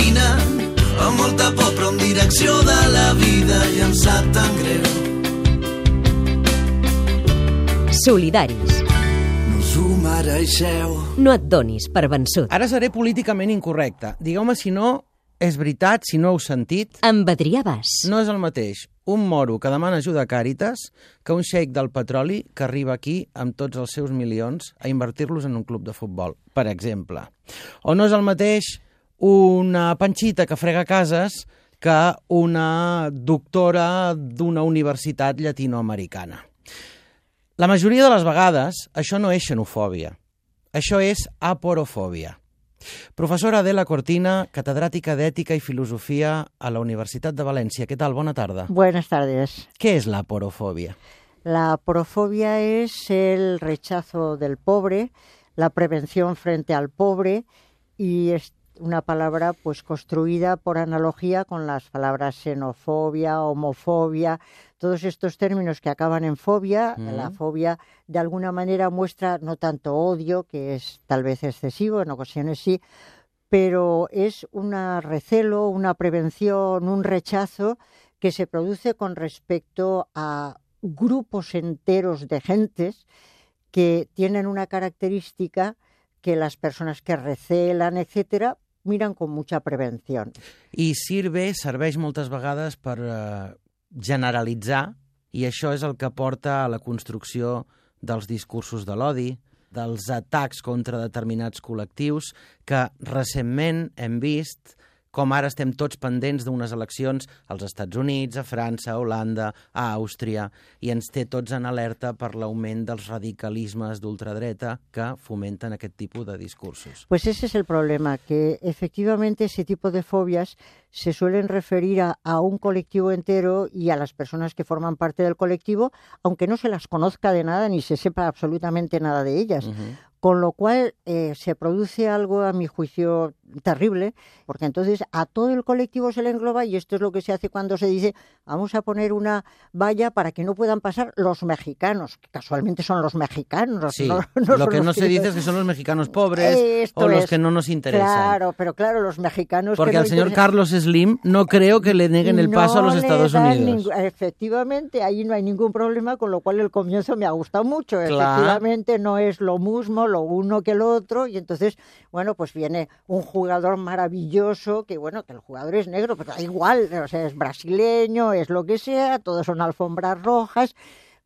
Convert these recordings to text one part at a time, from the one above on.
caminant amb molta por però en direcció de la vida i em sap tan greu. Solidaris. No us ho mereixeu. No et donis per vençut. Ara seré políticament incorrecte. Digueu-me si no és veritat, si no heu sentit. Amb Adrià Bas. No és el mateix un moro que demana ajuda a Càritas que un xeic del petroli que arriba aquí amb tots els seus milions a invertir-los en un club de futbol, per exemple. O no és el mateix una panxita que frega cases que una doctora d'una universitat llatinoamericana. La majoria de les vegades això no és xenofòbia, això és aporofòbia. Professora Adela Cortina, catedràtica d'Ètica i Filosofia a la Universitat de València. Què tal? Bona tarda. Buenas tardes. ¿Qué es la porofobia? La porofobia es el rechazo del pobre, la prevención frente al pobre y es una palabra pues construida por analogía con las palabras xenofobia, homofobia, todos estos términos que acaban en fobia. Mm. La fobia de alguna manera muestra no tanto odio, que es tal vez excesivo, en ocasiones sí, pero es un recelo, una prevención, un rechazo que se produce con respecto a grupos enteros de gentes que tienen una característica que las personas que recelan, etcétera, miran con mucha prevención. I sirve, serveix moltes vegades per eh, generalitzar, i això és el que porta a la construcció dels discursos de l'odi, dels atacs contra determinats col·lectius que recentment hem vist com ara estem tots pendents d'unes eleccions als Estats Units, a França, a Holanda, a Àustria, i ens té tots en alerta per l'augment dels radicalismes d'ultradreta que fomenten aquest tipus de discursos. Pues ese es el problema, que efectivamente ese tipo de fobias se suelen referir a, a, un colectivo entero y a las personas que forman parte del colectivo, aunque no se las conozca de nada ni se sepa absolutamente nada de ellas. Uh -huh. Con lo cual eh, se produce algo, a mi juicio, terrible, porque entonces a todo el colectivo se le engloba y esto es lo que se hace cuando se dice vamos a poner una valla para que no puedan pasar los mexicanos, que casualmente son los mexicanos. Sí, no, no lo que no se dice es que son los mexicanos pobres esto o los es. que no nos interesan. Claro, pero claro, los mexicanos... Porque que no al señor. Carlos Slim no creo que le neguen el paso a los Estados Unidos. Efectivamente, ahí no hay ningún problema, con lo cual el comienzo me ha gustado mucho. Claro. Efectivamente, no es lo mismo lo uno que lo otro, y entonces, bueno, pues viene un jugador maravilloso, que bueno, que el jugador es negro, pero da igual, o sea, es brasileño, es lo que sea, todos son alfombras rojas.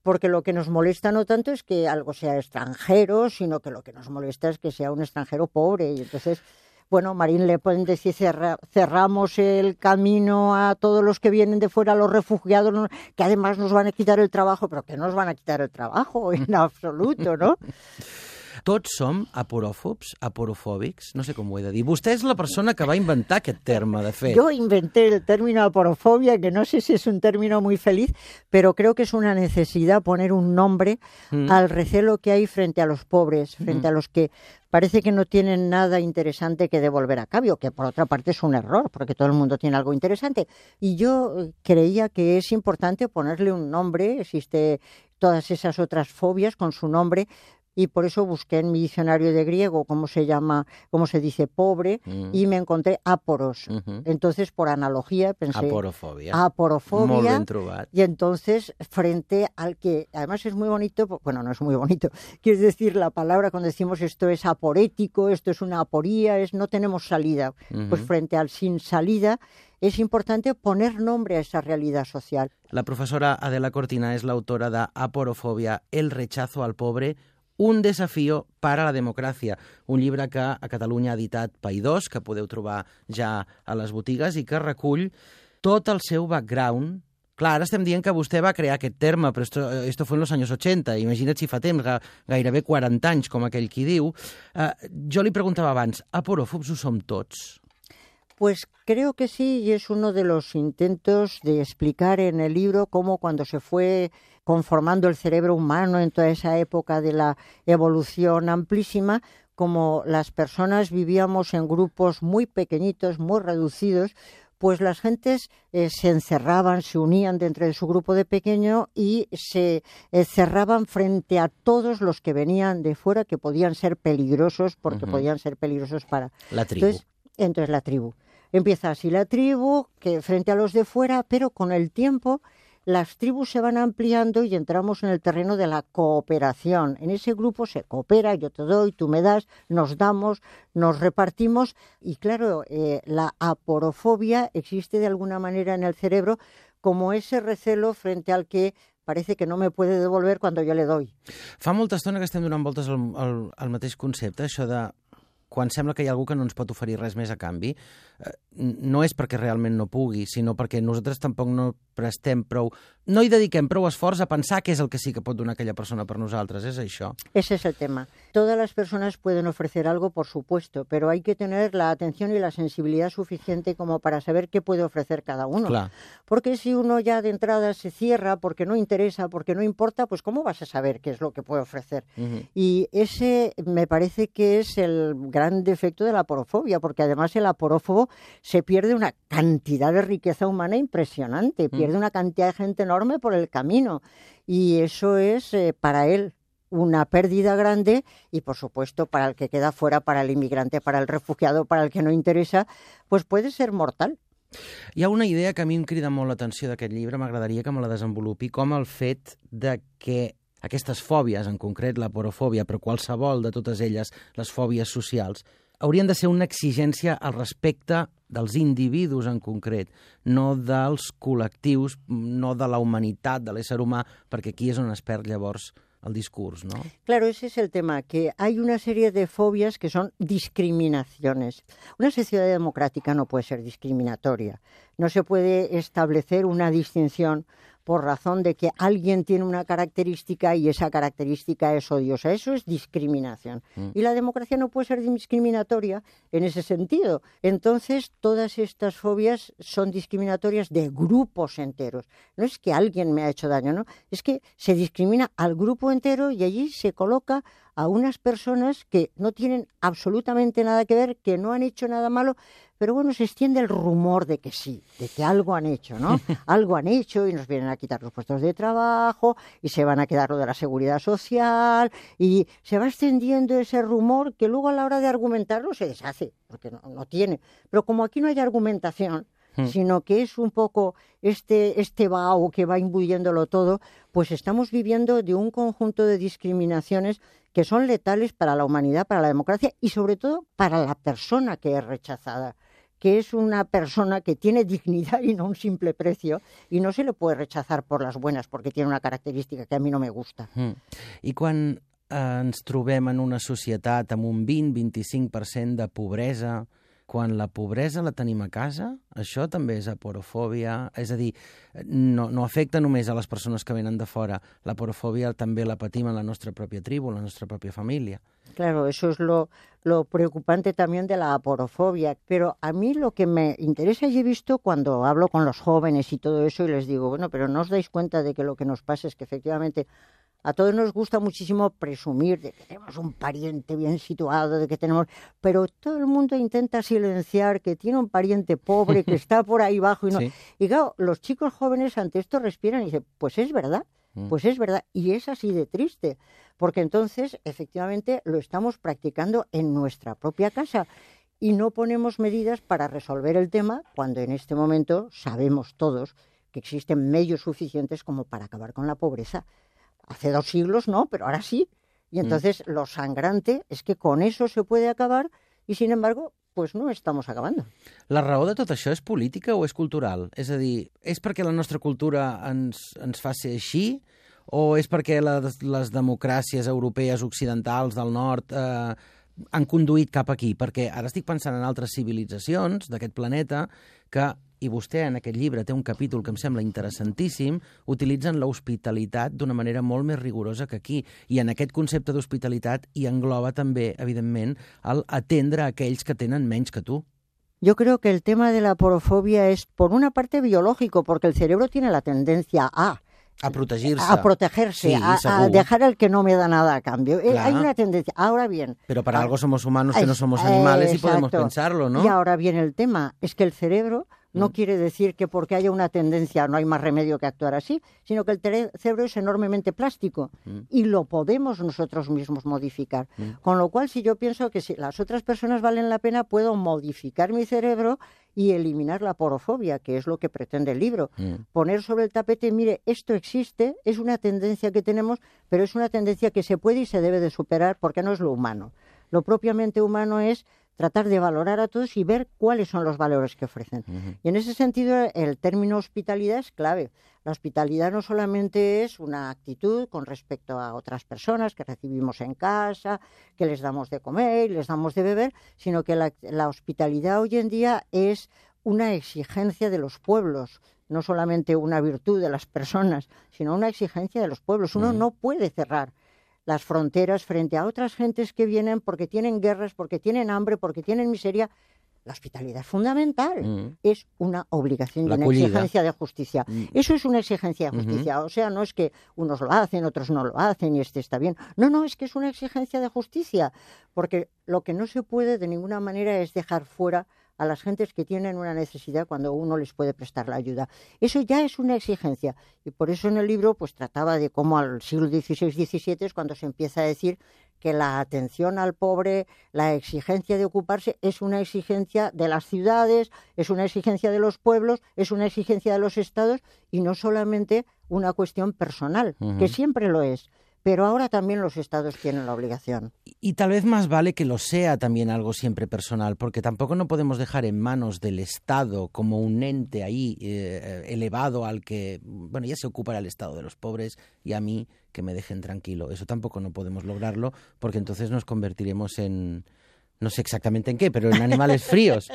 Porque lo que nos molesta no tanto es que algo sea extranjero, sino que lo que nos molesta es que sea un extranjero pobre. Y entonces, bueno, Marín Le Pen decía cerra- cerramos el camino a todos los que vienen de fuera, los refugiados, que además nos van a quitar el trabajo, pero que no nos van a quitar el trabajo en absoluto, ¿no? Tots som aporòfobs, aporofòbics, no sé com ho he de dir. Vostè és la persona que va inventar aquest terme, de fet. Yo inventé el término aporofobia, que no sé si es un término muy feliz, pero creo que es una necesidad poner un nombre Mm. al recelo que hay frente a los pobres, frente a los que parece que no tienen nada interesante que devolver a cambio, que por otra parte es un error, porque todo el mundo tiene algo interesante. Y yo eh, creía que es importante ponerle un nombre, existe todas esas otras fobias con su nombre, y por eso busqué en mi diccionario de griego cómo se llama, cómo se dice pobre, Mm. y me encontré aporos. Entonces, por analogía, pensé aporofobia. Trobat. Y entonces, frente al que, además es muy bonito, bueno, no es muy bonito, quiere decir la palabra cuando decimos esto es aporético, esto es una aporía, es no tenemos salida. Pues frente al sin salida, es importante poner nombre a esa realidad social. La professora Adela Cortina és l'autora de Aporofòbia, el rechazo al pobre, un desafío para la democràcia, un llibre que a Catalunya ha editat Paidós, que podeu trobar ja a les botigues i que recull tot el seu background Clar, ara estem dient que vostè va crear aquest terme, però esto, esto fue en los años 80, imagina't si fa temps, ga, gairebé 40 anys, com aquell qui diu. Uh, jo li preguntava abans, aporòfobs ho som tots? Pues creo que sí, y es uno de los intentos de explicar en el libro cómo cuando se fue conformando el cerebro humano en toda esa época de la evolución amplísima, como las personas vivíamos en grupos muy pequeñitos, muy reducidos, pues las gentes eh, se encerraban, se unían dentro de su grupo de pequeño y se eh, cerraban frente a todos los que venían de fuera que podían ser peligrosos porque podían ser peligrosos para La tribu. entonces, entonces la tribu. Empieza así la tribu, que frente a los de fuera, pero con el tiempo las tribus se van ampliando y entramos en el terreno de la cooperación. En ese grupo se coopera, yo te doy, tú me das, nos damos, nos repartimos y claro, eh, la aporofobia existe de alguna manera en el cerebro como ese recelo frente al que parece que no me puede devolver cuando yo le doy. Fa molta estona que estem donant voltes al, al, al quan sembla que hi ha algú que no ens pot oferir res més a canvi, eh, no és perquè realment no pugui, sinó perquè nosaltres tampoc no prestem prou, no hi dediquem prou esforç a pensar què és el que sí que pot donar aquella persona per nosaltres, és això. Ese es el tema. Todas las personas pueden ofrecer algo, por supuesto, pero hay que tener la atención y la sensibilidad suficiente como para saber qué puede ofrecer cada uno. Clar. Porque si uno ya de entrada se cierra porque no interesa, porque no importa, pues ¿cómo vas a saber qué es lo que puede ofrecer? Ujú. Y ese me parece que es el gran defecto de la aporofobia, porque además el aporófobo se pierde una cantidad de riqueza humana impresionante, pierde una cantidad de gente enorme por el camino. Y eso es eh, para él una pérdida grande y, por supuesto, para el que queda fuera, para el inmigrante, para el refugiado, para el que no interesa, pues puede ser mortal. Hi ha una idea que a mi em crida molt l'atenció d'aquest llibre, m'agradaria que me la desenvolupi, com el fet de que aquestes fòbies, en concret la porofòbia, però qualsevol de totes elles, les fòbies socials, haurien de ser una exigència al respecte dels individus en concret, no dels col·lectius, no de la humanitat, de l'ésser humà, perquè aquí és on es perd llavors el discurs, no? Claro, ese es el tema, que hay una serie de fobias que son discriminaciones. Una sociedad democrática no puede ser discriminatoria. No se puede establecer una distinción por razón de que alguien tiene una característica y esa característica es odiosa. Eso es discriminación. Y la democracia no puede ser discriminatoria en ese sentido. Entonces, todas estas fobias son discriminatorias de grupos enteros. No es que alguien me ha hecho daño, ¿no? Es que se discrimina al grupo entero y allí se coloca a unas personas que no tienen absolutamente nada que ver, que no han hecho nada malo, pero bueno, se extiende el rumor de que sí, de que algo han hecho, ¿no? algo han hecho y nos vienen a quitar los puestos de trabajo y se van a quedar lo de la seguridad social y se va extendiendo ese rumor que luego a la hora de argumentarlo se deshace, porque no, no tiene. Pero como aquí no hay argumentación, sino que es un poco este, este vaho que va imbuyéndolo todo, pues estamos viviendo de un conjunto de discriminaciones que son letales para la humanidad, para la democracia y sobre todo para la persona que es rechazada que es una persona que tiene dignidad y no un simple precio, y no se le puede rechazar por las buenas porque tiene una característica que a mí no me gusta. Mm. I quan eh, ens trobem en una societat amb un 20-25% de pobresa, quan la pobresa la tenim a casa, això també és aporofòbia, és a dir, no, no afecta només a les persones que venen de fora, la porofòbia també la patim en la nostra pròpia tribu, en la nostra pròpia família. Claro, eso es lo, lo preocupante también de la aporofobia. Pero a mí lo que me interesa y he visto cuando hablo con los jóvenes y todo eso y les digo, bueno, pero no os dais cuenta de que lo que nos pasa es que efectivamente a todos nos gusta muchísimo presumir de que tenemos un pariente bien situado, de que tenemos, pero todo el mundo intenta silenciar que tiene un pariente pobre que está por ahí abajo y no. Sí. Y claro, los chicos jóvenes ante esto respiran y dicen, pues es verdad, pues es verdad, y es así de triste, porque entonces efectivamente lo estamos practicando en nuestra propia casa y no ponemos medidas para resolver el tema cuando en este momento sabemos todos que existen medios suficientes como para acabar con la pobreza. Hace dos siglos no, pero ahora sí. Y entonces lo sangrante es que con eso se puede acabar y sin embargo, pues no estamos acabando. La raó de tot això és política o és cultural? És a dir, és perquè la nostra cultura ens, ens fa ser així o és perquè les, les democràcies europees occidentals del nord eh, han conduït cap aquí? Perquè ara estic pensant en altres civilitzacions d'aquest planeta que, i vostè en aquest llibre té un capítol que em sembla interessantíssim, utilitzen l'hospitalitat d'una manera molt més rigorosa que aquí. I en aquest concepte d'hospitalitat hi engloba també, evidentment, el atendre aquells que tenen menys que tu. Yo creo que el tema de la porofobia es, por una parte, biológico, porque el cerebro tiene la tendencia a A protegir-se. a protegerse, Sí, a, a dejar al que no me da nada a cambio. Eh, Claro. Hay una tendencia. Ahora bien. Pero para ah, algo somos humanos que no somos animales y podemos pensarlo, ¿no? Y ahora viene el tema, es que el cerebro No quiere decir que porque haya una tendencia no hay más remedio que actuar así, sino que el cerebro es enormemente plástico y lo podemos nosotros mismos modificar. Con lo cual, si yo pienso que si las otras personas valen la pena, puedo modificar mi cerebro y eliminar la porofobia, que es lo que pretende el libro. Poner sobre el tapete, mire, esto existe, es una tendencia que tenemos, pero es una tendencia que se puede y se debe de superar porque no es lo humano. Lo propiamente humano es tratar de valorar a todos y ver cuáles son los valores que ofrecen. Y en ese sentido, el término hospitalidad es clave. La hospitalidad no solamente es una actitud con respecto a otras personas que recibimos en casa, que les damos de comer, les damos de beber, sino que la, la hospitalidad hoy en día es una exigencia de los pueblos, no solamente una virtud de las personas, sino una exigencia de los pueblos. Uno no puede cerrar las fronteras frente a otras gentes que vienen porque tienen guerras, porque tienen hambre, porque tienen miseria. La hospitalidad es fundamental, Mm. es una obligación y una exigencia de justicia. Eso es una exigencia de justicia. O sea, no es que unos lo hacen, otros no lo hacen y este está bien. No, no, es que es una exigencia de justicia, porque lo que no se puede de ninguna manera es dejar fuera a las gentes que tienen una necesidad cuando uno les puede prestar la ayuda. Eso ya es una exigencia. Y por eso en el libro pues trataba de cómo al siglo XVI-XVII es cuando se empieza a decir que la atención al pobre, la exigencia de ocuparse es una exigencia de las ciudades, es una exigencia de los pueblos, es una exigencia de los estados y no solamente una cuestión personal, que siempre lo es. Pero ahora también los estados tienen la obligación. Y, y tal vez más vale que lo sea también algo siempre personal, porque tampoco no podemos dejar en manos del Estado como un ente ahí eh, elevado al que, bueno, ya se ocupa el Estado de los pobres y a mí que me dejen tranquilo. Eso tampoco no podemos lograrlo, porque entonces nos convertiremos en, no sé exactamente en qué, pero en animales fríos.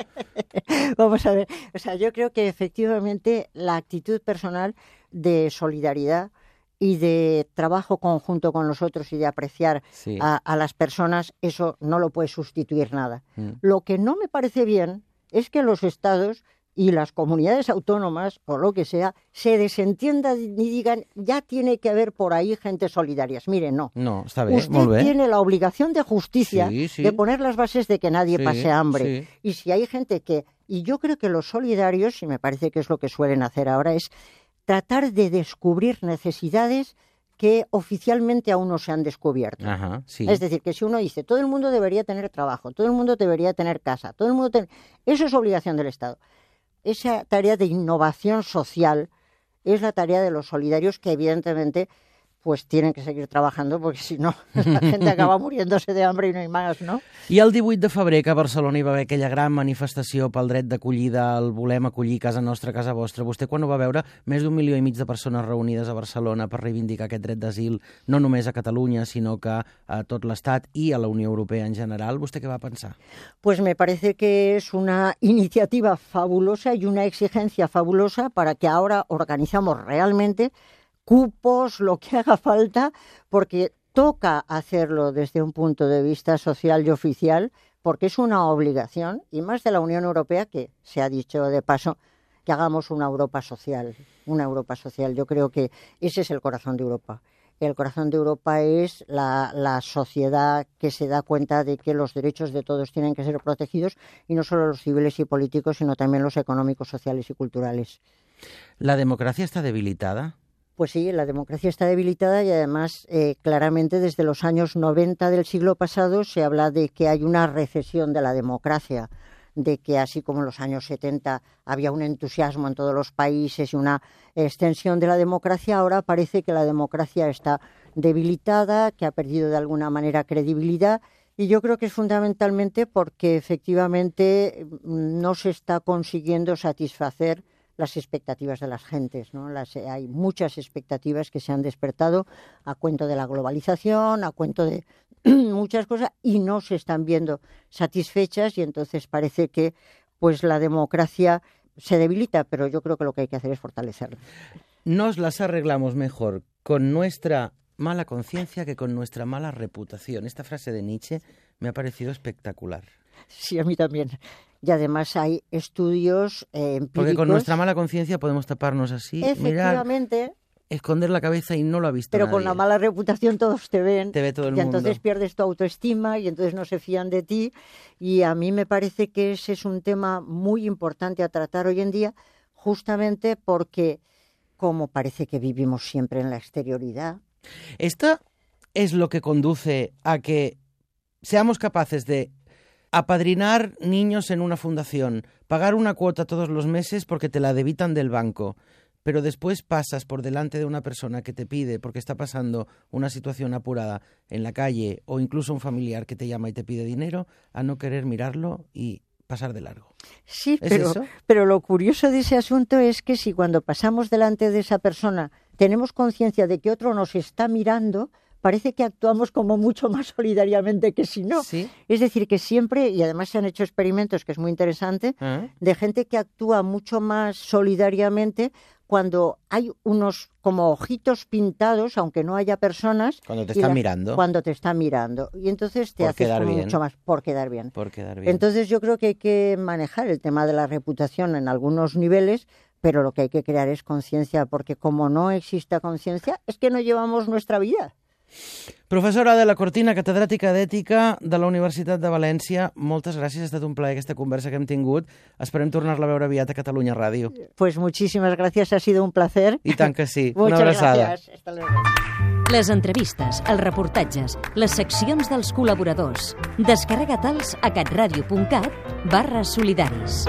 Vamos a ver, o sea, yo creo que efectivamente la actitud personal de solidaridad y de trabajo conjunto con los otros y de apreciar Sí. a, a las personas, eso no lo puede sustituir nada. Mm. Lo que no me parece bien es que los estados y las comunidades autónomas o lo que sea se desentiendan y digan ya tiene que haber por ahí gente solidarias. Mire, no. No, està bé, Usted tiene la obligación de justicia Sí, sí. de poner las bases de que nadie pase hambre. Y si hay gente que, y yo creo que los solidarios, y me parece que es lo que suelen hacer ahora, es tratar de descubrir necesidades que oficialmente aún no se han descubierto. Ajá, sí. Es decir, que si uno dice, todo el mundo debería tener trabajo, todo el mundo debería tener casa, todo el mundo... ten-". Eso es obligación del Estado. Esa tarea de innovación social es la tarea de los solidarios que evidentemente pues tienen que seguir trabajando porque si no la gente acaba muriéndose de hambre y no hay más, ¿no? I el 18 de febrer que a Barcelona hi va haver aquella gran manifestació pel dret d'acollida, el volem acollir casa nostra, casa vostra. Vostè quan ho va veure, més d'un milió i mig de persones reunides a Barcelona per reivindicar aquest dret d'asil, no només a Catalunya, sinó que a tot l'Estat i a la Unió Europea en general, vostè què va pensar? Pues me parece que es una iniciativa fabulosa y una exigencia fabulosa para que ahora organizamos realmente cupos, lo que haga falta, porque toca hacerlo desde un punto de vista social y oficial, porque es una obligación, y más de la Unión Europea, que se ha dicho de paso, que hagamos una Europa social, una Europa social. Yo creo que ese es el corazón de Europa. El corazón de Europa es la, la sociedad que se da cuenta de que los derechos de todos tienen que ser protegidos, y no solo los civiles y políticos, sino también los económicos, sociales y culturales. La democràcia està debilitada? Pues sí, la democracia está debilitada y además eh, claramente desde los años 90 del siglo pasado se habla de que hay una recesión de la democracia, de que así como en los años 70 había un entusiasmo en todos los países y una extensión de la democracia, ahora parece que la democracia está debilitada, que ha perdido de alguna manera credibilidad. Y yo creo que es fundamentalmente porque efectivamente mm, no se está consiguiendo satisfacer las expectativas de las gentes. ¿no? Las, eh, hay muchas expectativas que se han despertado a cuento de la globalización, a cuento de muchas cosas y no se están viendo satisfechas y entonces parece que pues la democracia se debilita, pero yo creo que lo que hay que hacer es fortalecerla. Nos las arreglamos mejor con nuestra mala conciencia que con nuestra mala reputación. Esta frase de Nietzsche me ha parecido espectacular. Sí, a mí también. Y además hay estudios eh, empíricos. Porque con nuestra mala conciencia podemos taparnos así. Mirar, esconder la cabeza y no lo ha visto Pero nadie. con la mala reputación todos te ven. Te ve todo el y entonces mundo. pierdes tu autoestima y entonces no se fían de ti. Y a mí me parece que ese es un tema muy importante a tratar hoy en día, justamente porque como parece que vivimos siempre en la exterioridad, Esto es lo que conduce a que seamos capaces de apadrinar niños en una fundación, pagar una cuota todos los meses porque te la debitan del banco, pero después pasas por delante de una persona que te pide porque está pasando una situación apurada en la calle o incluso un familiar que te llama y te pide dinero, a no querer mirarlo y pasar de largo. Sí, ¿Es pero, eso? pero lo curioso de ese asunto es que si cuando pasamos delante de esa persona tenemos conciencia de que otro nos está mirando, parece que actuamos como mucho más solidariamente que si no. ¿Sí? Es decir, que siempre, y además se han hecho experimentos, que es muy interesante, ¿Ah? de gente que actúa mucho más solidariamente cuando hay unos como ojitos pintados, aunque no haya personas. Cuando te están la- mirando. Cuando te están mirando. Y entonces te Por haces quedar bien. mucho más por quedar bien. Por quedar bien. Entonces yo creo que hay que manejar el tema de la reputación en algunos niveles, pero lo que hay que crear es conciencia, porque como no exista conciencia, es que no llevamos nuestra vida. Professora de la Cortina, catedràtica d'Ètica de la Universitat de València, moltes gràcies, ha estat un plaer aquesta conversa que hem tingut. Esperem tornar-la a veure aviat a Catalunya Ràdio. Pues muchísimas gracias, ha sido un placer. I tant que sí. Una abraçada. gracias. Hasta luego. Les entrevistes, els reportatges, les seccions dels col·laboradors. Descarrega-te'ls a catradio.cat barra solidaris.